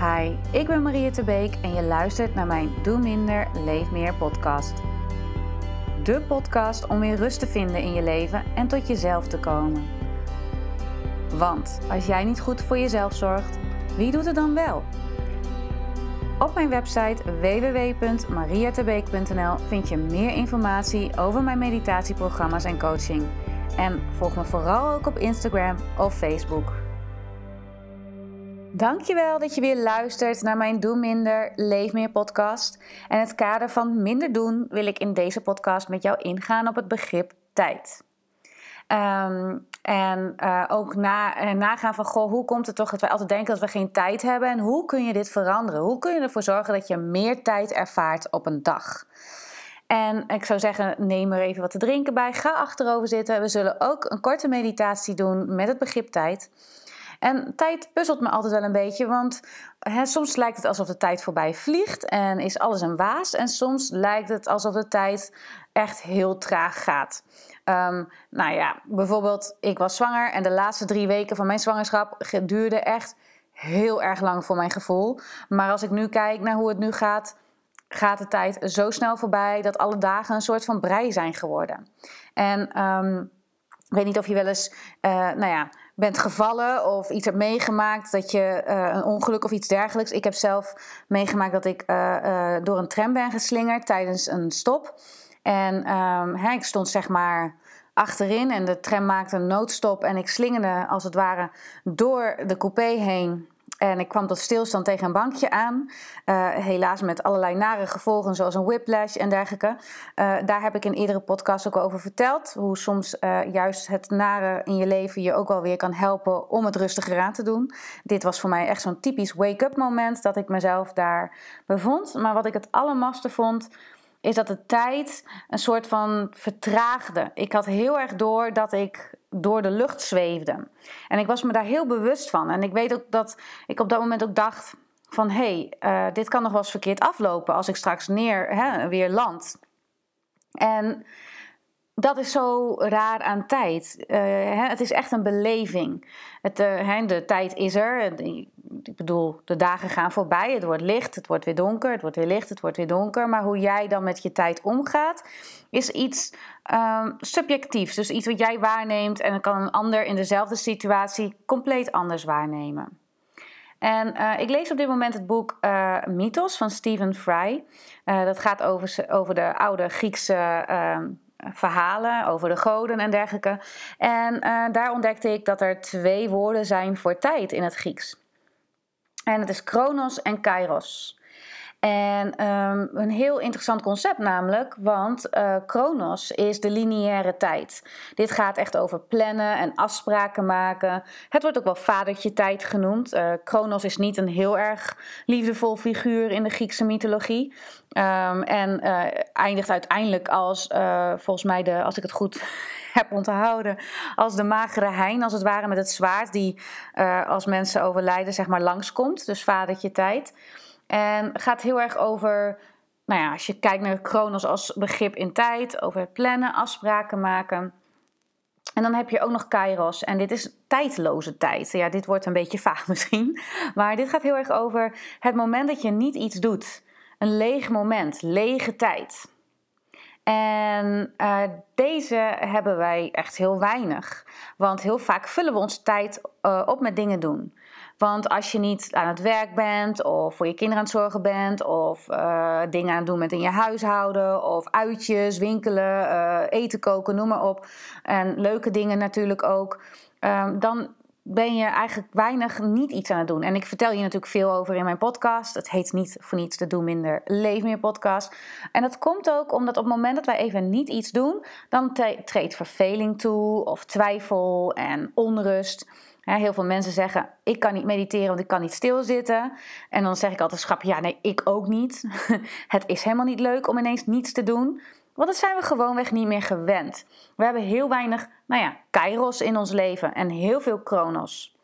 Hi, ik ben Maria Tebeek en je luistert naar mijn Doe Minder, Leef Meer podcast. De podcast om weer rust te vinden in je leven en tot jezelf te komen. Want als jij niet goed voor jezelf zorgt, wie doet het dan wel? Op mijn website www.mariatebeek.nl vind je meer informatie over mijn meditatieprogramma's en coaching. En volg me vooral ook op Instagram of Facebook. Dankjewel dat je weer luistert naar mijn Doe Minder, Leef Meer podcast. En het kader van minder doen wil ik in deze podcast met jou ingaan op het begrip tijd. Ehm, en uh, ook na, uh, nagaan van, goh, hoe komt het toch dat wij altijd denken dat we geen tijd hebben? En hoe kun je dit veranderen? Hoe kun je ervoor zorgen dat je meer tijd ervaart op een dag? En ik zou zeggen, neem er even wat te drinken bij. Ga achterover zitten. We zullen ook een korte meditatie doen met het begrip tijd. En tijd puzzelt me altijd wel een beetje, want hè, soms lijkt het alsof de tijd voorbij vliegt en is alles een waas. En soms lijkt het alsof de tijd echt heel traag gaat. Um, nou ja, bijvoorbeeld, ik was zwanger en de laatste drie weken van mijn zwangerschap duurde echt heel erg lang voor mijn gevoel. Maar als ik nu kijk naar hoe het nu gaat, gaat de tijd zo snel voorbij dat alle dagen een soort van brei zijn geworden. En um, ik weet niet of je wel eens, uh, nou ja, bent gevallen of iets hebt meegemaakt, dat je uh, een ongeluk of iets dergelijks. Ik heb zelf meegemaakt dat ik uh, door een tram ben geslingerd tijdens een stop. En um, hè, ik stond zeg maar achterin en de tram maakte een noodstop en ik slingerde als het ware door de coupé heen en ik kwam tot stilstand tegen een bankje aan. Uh, helaas met allerlei nare gevolgen, zoals een whiplash en dergelijke. Uh, daar heb ik in eerdere podcast ook over verteld. Hoe soms uh, juist het nare in je leven je ook wel weer kan helpen om het rustiger aan te doen. Dit was voor mij echt zo'n typisch wake-up moment dat ik mezelf daar bevond. Maar wat ik het allermaste vond is dat de tijd een soort van vertraagde. Ik had heel erg door dat ik door de lucht zweefde. En ik was me daar heel bewust van. En ik weet ook dat ik op dat moment ook dacht van... hé, hey, uh, dit kan nog wel eens verkeerd aflopen als ik straks neer hè, weer land. En dat is zo raar aan tijd. Hè, het is echt een beleving. Het, hè, de tijd is er. Ik bedoel, de dagen gaan voorbij. Het wordt licht, het wordt weer donker. Het wordt weer licht, het wordt weer donker. Maar hoe jij dan met je tijd omgaat, is iets um, subjectiefs. Dus iets wat jij waarneemt en dan kan een ander in dezelfde situatie compleet anders waarnemen. En uh, ik lees op dit moment het boek uh, Mythos van Stephen Fry. Dat gaat over, over de oude Griekse verhalen over de goden en dergelijke. En uh, daar ontdekte ik dat er twee woorden zijn voor tijd in het Grieks. En het is chronos en kairos. En um, een heel interessant concept namelijk, want uh, chronos is de lineaire tijd. Dit gaat echt over plannen en afspraken maken. Het wordt ook wel vadertje tijd genoemd. Uh, chronos is niet een heel erg liefdevol figuur in de Griekse mythologie. Um, en uh, eindigt uiteindelijk als, volgens mij, de, als ik het goed heb onthouden, als de magere hein, als het ware met het zwaard, die als mensen overlijden, zeg maar, langskomt. Dus vadertje tijd. En gaat heel erg over, nou ja, als je kijkt naar chronos als begrip in tijd, over plannen, afspraken maken. En dan heb je ook nog kairos. En dit is tijdloze tijd. Ja, dit wordt een beetje vaag misschien. Maar dit gaat heel erg over het moment dat je niet iets doet. Een leeg moment, lege tijd. En uh, deze hebben wij echt heel weinig. Want heel vaak vullen we onze tijd uh, op met dingen doen. Want als je niet aan het werk bent, of voor je kinderen aan het zorgen bent, of uh, dingen aan het doen met in je huishouden, of uitjes, winkelen, uh, eten koken, noem maar op. En leuke dingen natuurlijk ook. Um, dan ben je eigenlijk weinig niet iets aan het doen. En ik vertel je natuurlijk veel over in mijn podcast. Het heet niet voor niets de Doe Minder, Leef Meer podcast. En dat komt ook omdat op het moment dat wij even niet iets doen, dan treedt verveling toe, of twijfel en onrust heel veel mensen zeggen: Ik kan niet mediteren, want ik kan niet stilzitten. En dan zeg ik altijd: Schap, ja, nee, ik ook niet. het is helemaal niet leuk om ineens niets te doen. Want dat zijn we gewoonweg niet meer gewend. We hebben heel weinig, nou ja, kairos in ons leven en heel veel kronos.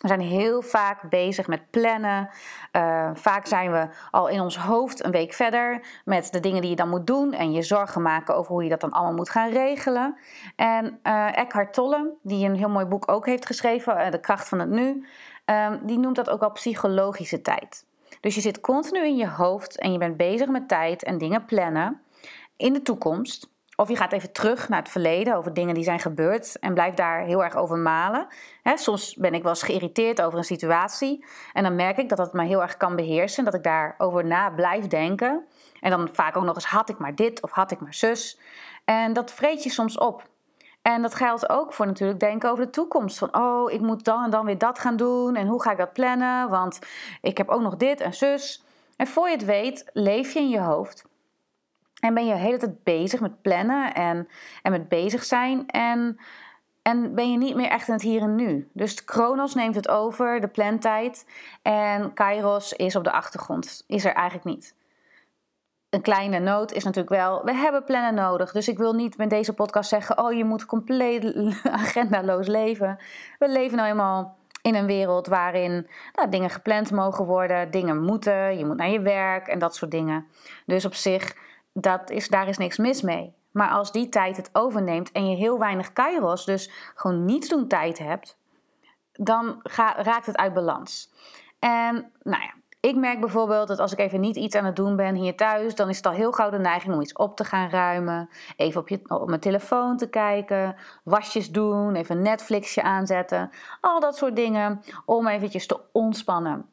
We zijn heel vaak bezig met plannen. Uh, vaak zijn we al in ons hoofd een week verder met de dingen die je dan moet doen en je zorgen maken over hoe je dat dan allemaal moet gaan regelen. En uh, Eckhart Tolle, die een heel mooi boek ook heeft geschreven, uh, De kracht van het nu, ehm, die noemt dat ook al psychologische tijd. Dus je zit continu in je hoofd en je bent bezig met tijd en dingen plannen in de toekomst. Of je gaat even terug naar het verleden over dingen die zijn gebeurd en blijft daar heel erg over malen. soms ben ik wel eens geïrriteerd over een situatie en dan merk ik dat dat me heel erg kan beheersen. Dat ik daarover na blijf denken. En dan vaak ook nog eens had ik maar dit of had ik maar zus. En dat vreet je soms op. En dat geldt ook voor natuurlijk denken over de toekomst. Van oh, ik moet dan en dan weer dat gaan doen. En hoe ga ik dat plannen? Want ik heb ook nog dit en zus. En voor je het weet, leef je in je hoofd. En ben je de hele tijd bezig met plannen en, en met bezig zijn. En, en ben je niet meer echt in het hier en nu. Dus Kronos neemt het over, de plantijd. En Kairos is op de achtergrond. Is er eigenlijk niet een kleine noot is natuurlijk wel, we hebben plannen nodig. Dus ik wil niet met deze podcast zeggen, oh je moet compleet agendaloos leven. We leven nou eenmaal in een wereld waarin nou, dingen gepland mogen worden, dingen moeten, je moet naar je werk en dat soort dingen. Dus op zich, dat is, daar is niks mis mee. Maar als die tijd het overneemt en je heel weinig kairos, dus gewoon niets doen tijd hebt, dan raakt het uit balans. En nou ja, ik merk bijvoorbeeld dat als ik even niet iets aan het doen ben hier thuis, dan is het al heel gauw de neiging om iets op te gaan ruimen. Even op, je, op mijn telefoon te kijken, wasjes doen, even een Netflixje aanzetten. Al dat soort dingen om eventjes te ontspannen.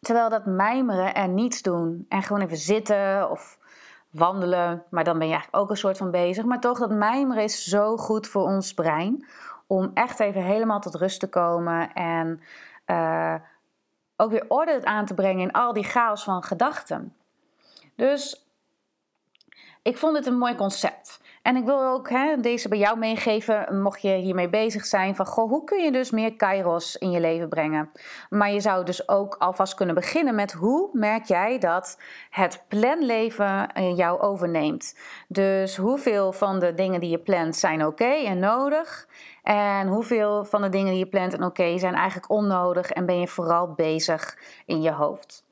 Terwijl dat mijmeren en niets doen en gewoon even zitten of wandelen, maar dan ben je eigenlijk ook een soort van bezig. Maar toch, dat mijmeren is zo goed voor ons brein om echt even helemaal tot rust te komen en... Uh, ook weer orde aan te brengen in al die chaos van gedachten. Dus ik vond het een mooi concept. En ik wil ook hè, deze bij jou meegeven, mocht je hiermee bezig zijn, van goh, hoe kun je dus meer kairos in je leven brengen? Maar je zou dus ook alvast kunnen beginnen met hoe merk jij dat het planleven jou overneemt? Dus hoeveel van de dingen die je plant zijn oké en nodig? En hoeveel van de dingen die je plant en oké zijn eigenlijk onnodig en ben je vooral bezig in je hoofd?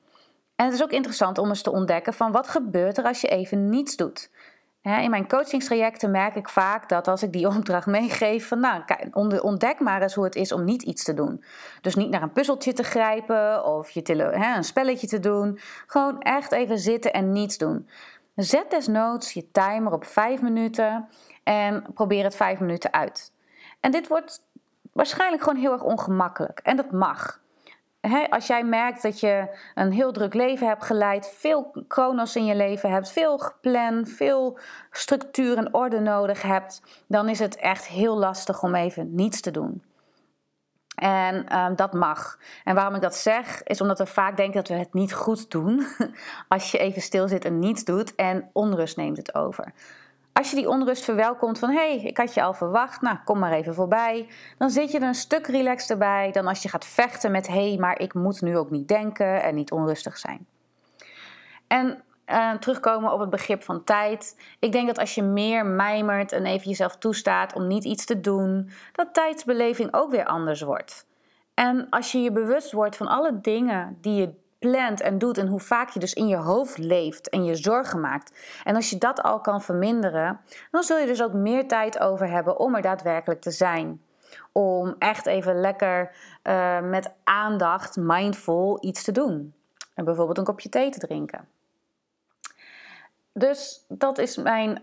En het is ook interessant om eens te ontdekken van wat gebeurt er als je even niets doet. In mijn coachingstrajecten merk ik vaak dat als ik die opdracht meegeef, van nou, ontdek maar eens hoe het is om niet iets te doen. Dus niet naar een puzzeltje te grijpen of je een spelletje te doen. Gewoon echt even zitten en niets doen. Zet desnoods je timer op 5 minuten en probeer het 5 minuten uit. En dit wordt waarschijnlijk gewoon heel erg ongemakkelijk. En dat mag als jij merkt dat je een heel druk leven hebt geleid, veel kronos in je leven hebt, veel gepland, veel structuur en orde nodig hebt, dan is het echt heel lastig om even niets te doen. En ehm, dat mag. En waarom ik dat zeg, is omdat we vaak denken dat we het niet goed doen. Als je even stil zit en niets doet en onrust neemt het over. Als je die onrust verwelkomt van hé, hey, ik had je al verwacht, nou kom maar even voorbij. Dan zit je er een stuk relaxter bij dan als je gaat vechten met hé, hey, maar ik moet nu ook niet denken en niet onrustig zijn. En uh, terugkomen op het begrip van tijd. Ik denk dat als je meer mijmert en even jezelf toestaat om niet iets te doen, dat tijdsbeleving ook weer anders wordt. En als je je bewust wordt van alle dingen die je plant en doet en hoe vaak je dus in je hoofd leeft en je zorgen maakt. En als je dat al kan verminderen, dan zul je dus ook meer tijd over hebben om er daadwerkelijk te zijn. Om echt even lekker uh, met aandacht, mindful iets te doen. En bijvoorbeeld een kopje thee te drinken. Dus dat is mijn uh,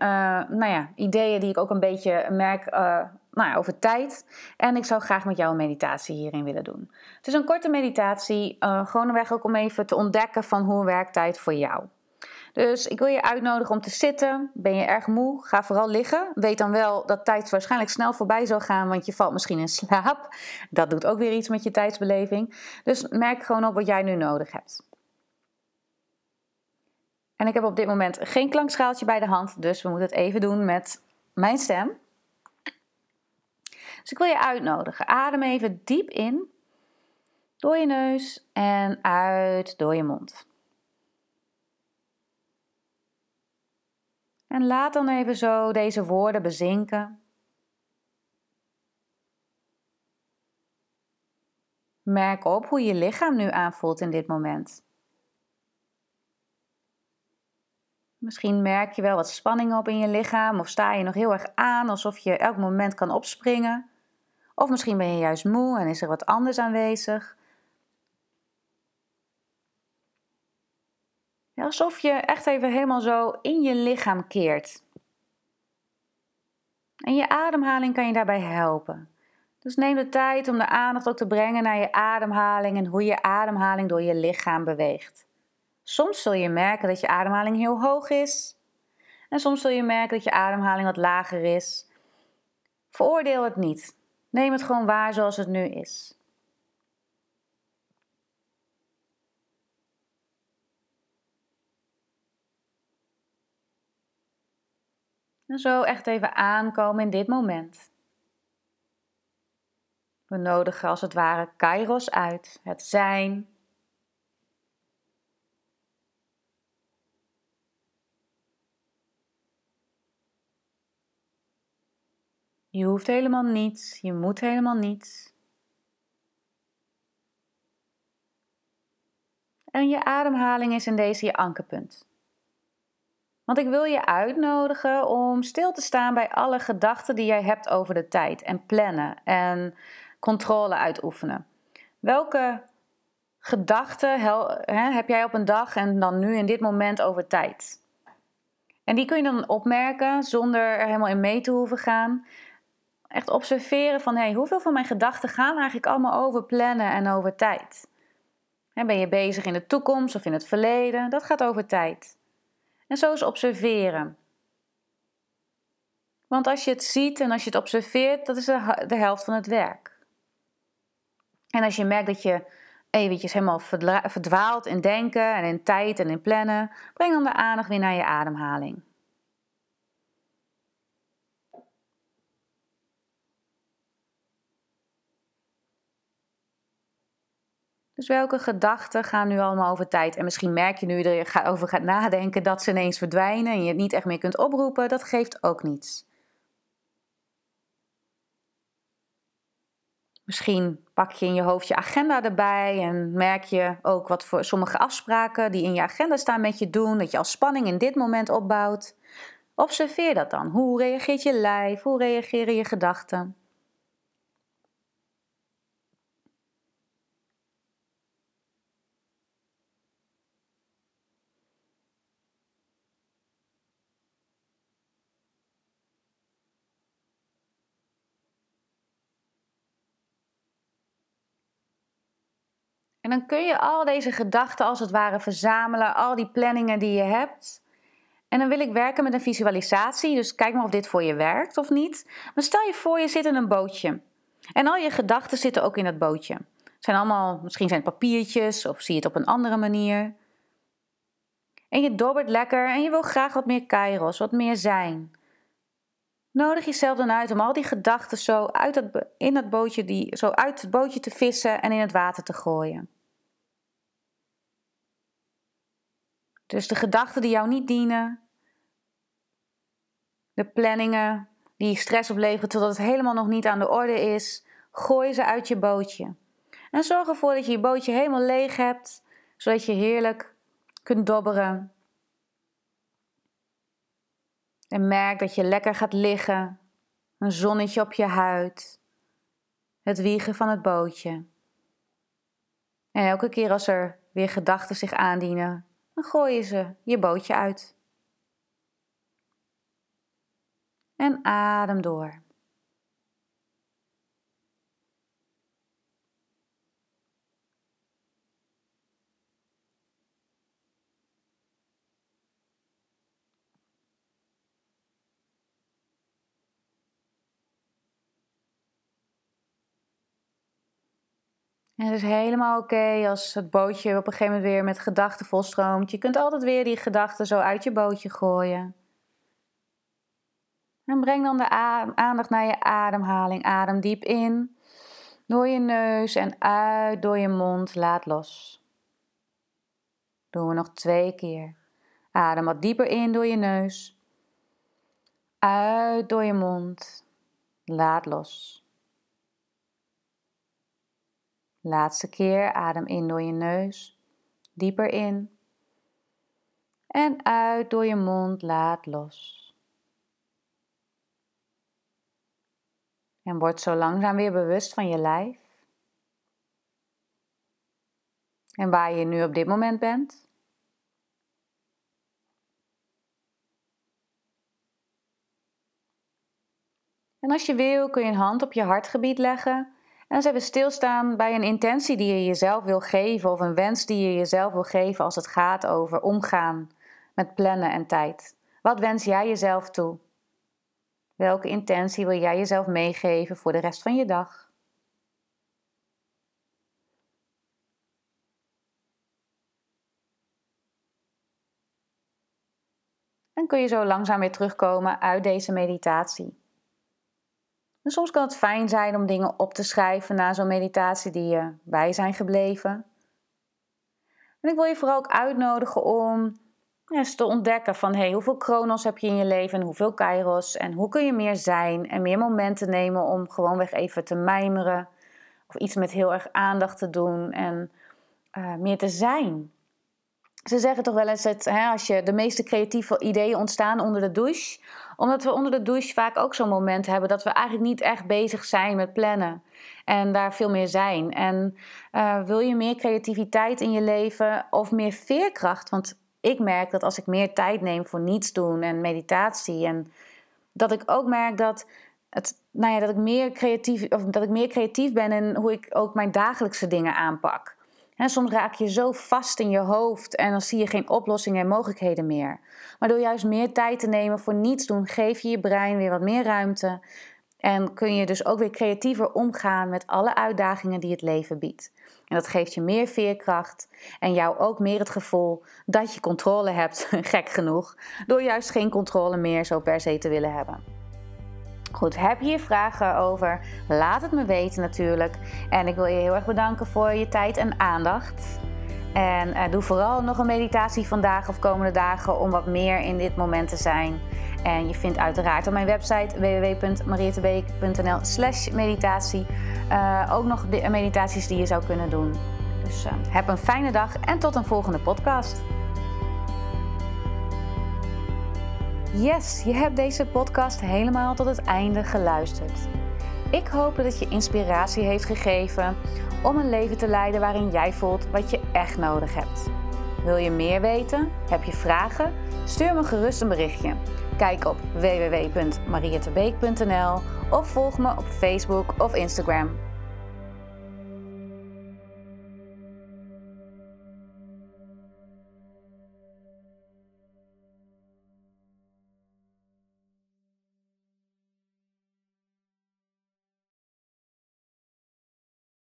nou ja, ideeën die ik ook een beetje merk uh, nou ja, over tijd. En ik zou graag met jou een meditatie hierin willen doen. Het is een korte meditatie, uh, gewoon een weg ook om even te ontdekken van hoe werkt tijd voor jou. Dus ik wil je uitnodigen om te zitten. Ben je erg moe? Ga vooral liggen. Weet dan wel dat tijd waarschijnlijk snel voorbij zal gaan, want je valt misschien in slaap. Dat doet ook weer iets met je tijdsbeleving. Dus merk gewoon op wat jij nu nodig hebt. En ik heb op dit moment geen klankschaaltje bij de hand, dus we moeten het even doen met mijn stem. Dus ik wil je uitnodigen. Adem even diep in door je neus en uit door je mond. En laat dan even zo deze woorden bezinken. Merk op hoe je lichaam nu aanvoelt in dit moment. Misschien merk je wel wat spanning op in je lichaam of sta je nog heel erg aan alsof je elk moment kan opspringen. Of misschien ben je juist moe en is er wat anders aanwezig. Alsof je echt even helemaal zo in je lichaam keert. En je ademhaling kan je daarbij helpen. Dus neem de tijd om de aandacht ook te brengen naar je ademhaling en hoe je ademhaling door je lichaam beweegt. Soms zul je merken dat je ademhaling heel hoog is. En soms zul je merken dat je ademhaling wat lager is. Veroordeel het niet. Neem het gewoon waar zoals het nu is. En zo echt even aankomen in dit moment. We nodigen als het ware kairos uit, het zijn. Je hoeft helemaal niets, je moet helemaal niets. En je ademhaling is in deze je ankerpunt. Want ik wil je uitnodigen om stil te staan bij alle gedachten die jij hebt over de tijd en plannen en controle uitoefenen. Welke gedachten heb jij op een dag en dan nu in dit moment over tijd? En die kun je dan opmerken zonder er helemaal in mee te hoeven gaan. Echt observeren van hey, hoeveel van mijn gedachten gaan eigenlijk allemaal over plannen en over tijd. ben je bezig in de toekomst of in het verleden? Dat gaat over tijd. En zo eens observeren. Want als je het ziet en als je het observeert, dat is de, de helft van het werk. En als je merkt dat je eventjes helemaal verdwaalt in denken en in tijd en in plannen, breng dan de aandacht weer naar je ademhaling. Dus welke gedachten gaan nu allemaal over tijd? En misschien merk je nu dat je over gaat nadenken dat ze ineens verdwijnen en je het niet echt meer kunt oproepen. Dat geeft ook niets. Misschien pak je in je hoofd je agenda erbij en merk je ook wat voor sommige afspraken die in je agenda staan met je doen, dat je als spanning in dit moment opbouwt. Observeer dat dan. Hoe reageert je lijf? Hoe reageren je gedachten? En dan kun je al deze gedachten als het ware verzamelen, al die planningen die je hebt. En dan wil ik werken met een visualisatie, dus kijk maar of dit voor je werkt of niet. Maar stel je voor, je zit in een bootje. En al je gedachten zitten ook in dat bootje. Het zijn allemaal, misschien zijn het papiertjes of zie je het op een andere manier. En je dobbert lekker en je wil graag wat meer kairos, wat meer zijn. Nodig jezelf dan uit om al die gedachten zo uit het, in dat bootje, die, zo uit het bootje te vissen en in het water te gooien. Dus de gedachten die jou niet dienen, de planningen die stress opleveren totdat het helemaal nog niet aan de orde is, gooi ze uit je bootje. En zorg ervoor dat je je bootje helemaal leeg hebt, zodat je heerlijk kunt dobberen. En merk dat je lekker gaat liggen, een zonnetje op je huid, het wiegen van het bootje. En elke keer als er weer gedachten zich aandienen, gooi je ze je bootje uit. En adem door. En het is helemaal oké als het bootje op een gegeven moment weer met gedachten volstroomt. Je kunt altijd weer die gedachten zo uit je bootje gooien. En breng dan de aandacht naar je ademhaling. Adem diep in door je neus en uit door je mond. Laat los. Doen we nog twee keer. Adem wat dieper in door je neus. Uit door je mond. Laat los. Laatste keer adem in door je neus, dieper in. En uit door je mond, laat los. En word zo langzaam weer bewust van je lijf. En waar je nu op dit moment bent. En als je wil kun je een hand op je hartgebied leggen en eens even stilstaan bij een intentie die je jezelf wil geven of een wens die je jezelf wil geven als het gaat over omgaan met plannen en tijd. Wat wens jij jezelf toe? Welke intentie wil jij jezelf meegeven voor de rest van je dag? En kun je zo langzaam weer terugkomen uit deze meditatie. En soms kan het fijn zijn om dingen op te schrijven na zo'n meditatie die je bij zijn gebleven. En ik wil je vooral ook uitnodigen om eens te ontdekken van hey, hoeveel kronos heb je in je leven en hoeveel kairos en hoe kun je meer zijn en meer momenten nemen om gewoonweg even te mijmeren of iets met heel erg aandacht te doen en uh, meer te zijn. Ze zeggen toch wel eens dat hè, als je de meeste creatieve ideeën ontstaan onder de douche, omdat we onder de douche vaak ook zo'n moment hebben dat we eigenlijk niet echt bezig zijn met plannen en daar veel meer zijn. En uh, wil je meer creativiteit in je leven of meer veerkracht? Want ik merk dat als ik meer tijd neem voor niets doen en meditatie en dat ik ook merk dat het, nou ja, dat ik meer creatief of dat ik meer creatief ben in hoe ik ook mijn dagelijkse dingen aanpak. En soms raak je zo vast in je hoofd en dan zie je geen oplossingen en mogelijkheden meer. Maar door juist meer tijd te nemen voor niets doen, geef je je brein weer wat meer ruimte. En kun je dus ook weer creatiever omgaan met alle uitdagingen die het leven biedt. En dat geeft je meer veerkracht en jou ook meer het gevoel dat je controle hebt, gek genoeg, door juist geen controle meer zo per se te willen hebben. Goed, heb je hier vragen over? Laat het me weten natuurlijk. En ik wil je heel erg bedanken voor je tijd en aandacht. En uh, doe vooral nog een meditatie vandaag of komende dagen om wat meer in dit moment te zijn. En je vindt uiteraard op mijn website www.marietebeek.nl slash meditatie uh, ook nog de meditaties die je zou kunnen doen. Dus uh, heb een fijne dag en tot een volgende podcast. Yes, je hebt deze podcast helemaal tot het einde geluisterd. Ik hoop dat het je inspiratie heeft gegeven om een leven te leiden waarin jij voelt wat je echt nodig hebt. Wil je meer weten? Heb je vragen? Stuur me gerust een berichtje. Kijk op www.marietebeek.nl of volg me op Facebook of Instagram.